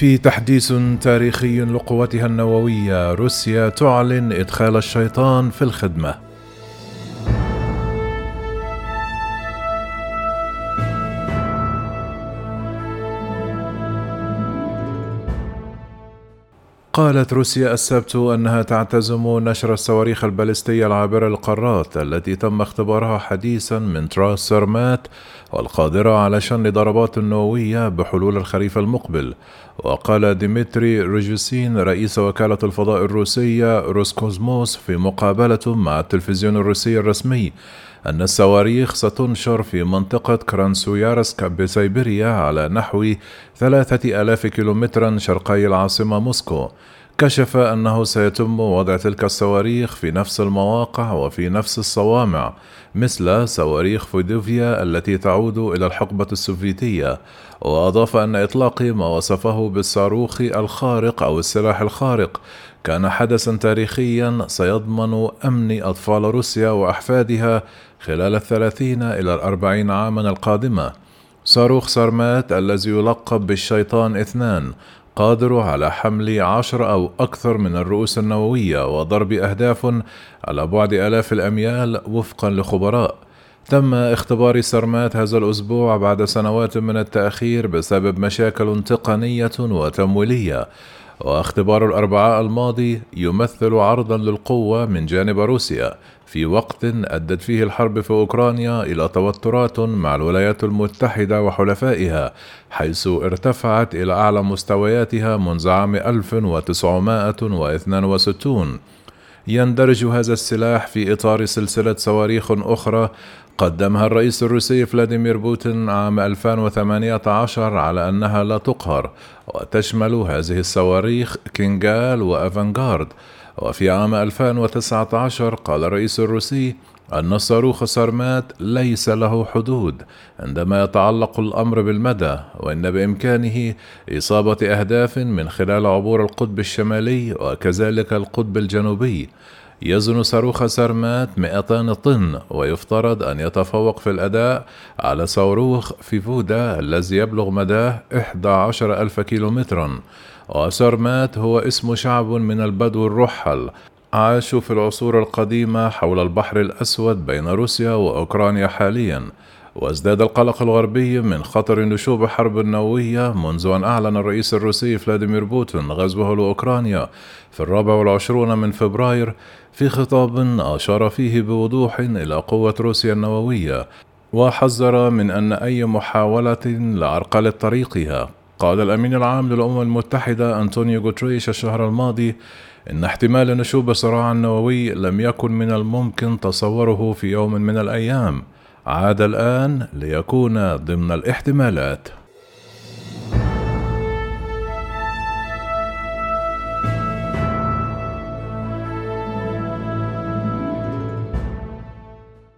في تحديث تاريخي لقوتها النووية روسيا تعلن إدخال الشيطان في الخدمة. قالت روسيا السبت أنها تعتزم نشر الصواريخ البالستيه العابرة للقارات التي تم اختبارها حديثا من تراس سرمات والقادرة على شن ضربات نووية بحلول الخريف المقبل. وقال ديمتري روجوزين رئيس وكالة الفضاء الروسية روسكوزموس في مقابلة مع التلفزيون الروسي الرسمي أن الصواريخ ستنشر في منطقة كراسنويارسك بسيبيريا على نحو ثلاثة آلاف كيلومترا شرقي العاصمة موسكو. كشف أنه سيتم وضع تلك الصواريخ في نفس المواقع وفي نفس الصوامع مثل صواريخ فودوفيا التي تعود إلى الحقبة السوفيتية. وأضاف أن إطلاق ما وصفه بالصاروخ الخارق أو السلاح الخارق كان حدثا تاريخيا سيضمن أمن أطفال روسيا وأحفادها خلال الثلاثين إلى الأربعين عاما القادمة. صاروخ سارمات الذي يلقب بالشيطان اثنان قادر على حمل عشر أو أكثر من الرؤوس النووية وضرب أهداف على بعد آلاف الأميال وفقا لخبراء. تم اختبار سرمات هذا الأسبوع بعد سنوات من التأخير بسبب مشاكل تقنية وتمويلية. واختبار الأربعاء الماضي يمثل عرضا للقوة من جانب روسيا في وقت أدت فيه الحرب في أوكرانيا إلى توترات مع الولايات المتحدة وحلفائها حيث ارتفعت إلى أعلى مستوياتها منذ عام 1962 يندرج هذا السلاح في إطار سلسلة صواريخ أخرى قدمها الرئيس الروسي فلاديمير بوتين عام 2018 على أنها لا تقهر وتشمل هذه الصواريخ كينجال وأفانغارد. وفي عام 2019 قال الرئيس الروسي أن صاروخ سارمات ليس له حدود عندما يتعلق الأمر بالمدى وإن بإمكانه إصابة أهداف من خلال عبور القطب الشمالي وكذلك القطب الجنوبي. يزن صاروخ سارمات 200 طن ويفترض أن يتفوق في الأداء على صاروخ فيفودا الذي يبلغ مداه 11 ألف كيلومترا وسارمات هو اسم شعب من البدو الرحل عاشوا في العصور القديمة حول البحر الأسود بين روسيا وأوكرانيا حاليا. وازداد القلق الغربي من خطر نشوب حرب نووية منذ أن أعلن الرئيس الروسي فلاديمير بوتين غزوه لأوكرانيا في الرابع والعشرون من فبراير في خطاب أشار فيه بوضوح إلى قوة روسيا النووية وحذر من أن أي محاولة لعرقلة طريقها قال الأمين العام للأمم المتحدة أنطونيو غوتريش الشهر الماضي إن احتمال نشوب صراع نووي لم يكن من الممكن تصوره في يوم من الأيام. عاد الآن ليكون ضمن الاحتمالات.